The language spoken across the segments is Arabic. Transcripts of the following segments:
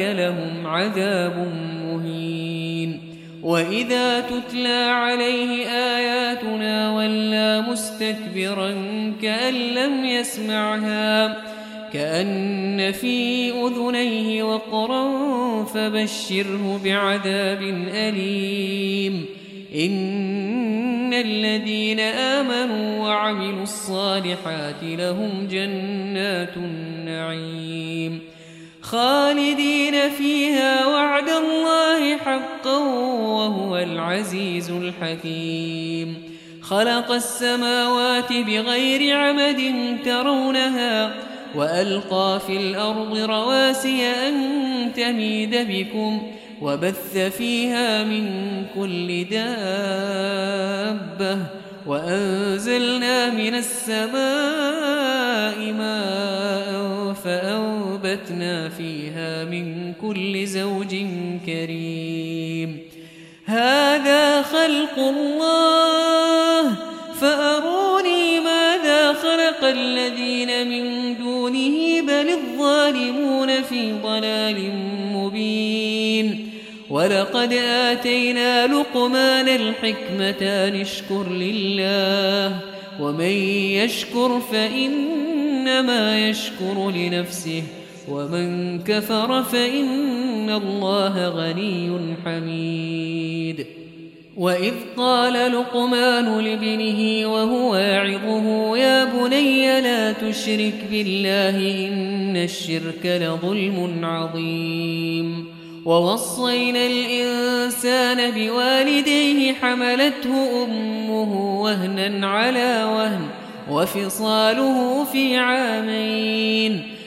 لهم عذاب مهين. وإذا تتلى عليه آياتنا ولى مستكبرا كأن لم يسمعها كأن في أذنيه وقرا فبشره بعذاب أليم. إن الذين آمنوا وعملوا الصالحات لهم جنات النعيم. خالدين فيها وعد الله حقا وهو العزيز الحكيم. خلق السماوات بغير عمد ترونها وألقى في الأرض رواسي أن تميد بكم وبث فيها من كل دابة وأنزلنا من السماء ماء فأنبتنا فيها من كل زوج كريم هذا خلق الله فأروني ماذا خلق الذين من دونه بل الظالمون في ضلال مبين ولقد آتينا لقمان الحكمة نشكر لله ومن يشكر فإنما يشكر لنفسه ومن كفر فإن الله غني حميد. وإذ قال لقمان لابنه وهو يعظه يا بني لا تشرك بالله إن الشرك لظلم عظيم. ووصينا الإنسان بوالديه حملته أمه وهنا على وهن وفصاله في عامين.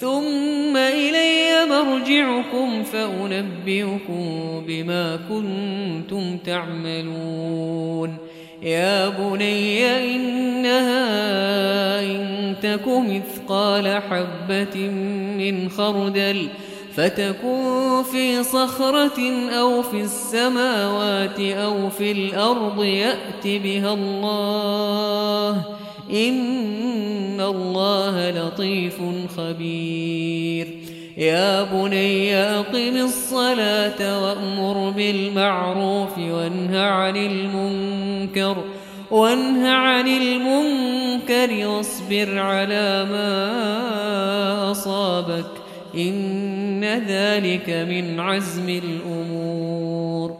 ثم إلي مرجعكم فأنبئكم بما كنتم تعملون. يا بني إنها إن تك مثقال حبة من خردل فتكون في صخرة أو في السماوات أو في الأرض يأت بها الله. إن الله لطيف خبير. يا بني أقم الصلاة وأمر بالمعروف وانه عن المنكر وانه عن المنكر واصبر على ما أصابك إن ذلك من عزم الأمور.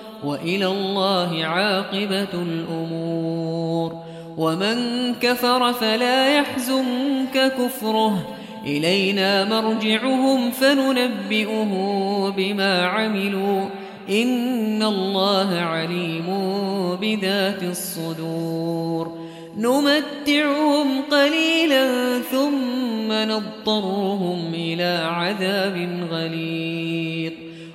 وإلى الله عاقبة الأمور. ومن كفر فلا يحزنك كفره. إلينا مرجعهم فننبئه بما عملوا. إن الله عليم بذات الصدور. نمتعهم قليلا ثم نضطرهم إلى عذاب غليظ.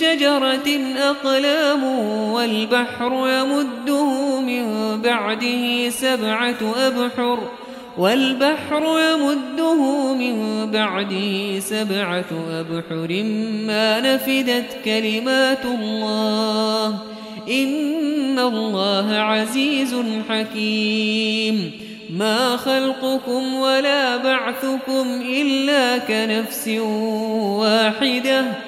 شجرة أقلام والبحر يمده من بعده سبعة أبحر والبحر يمده من بعده سبعة أبحر. ما نفدت كلمات الله إن الله عزيز حكيم. ما خلقكم ولا بعثكم إلا كنفس واحدة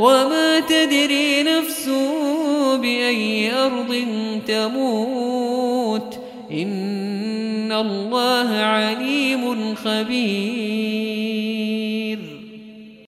وما تدري نفس بأي أرض تموت إن الله عليم خبير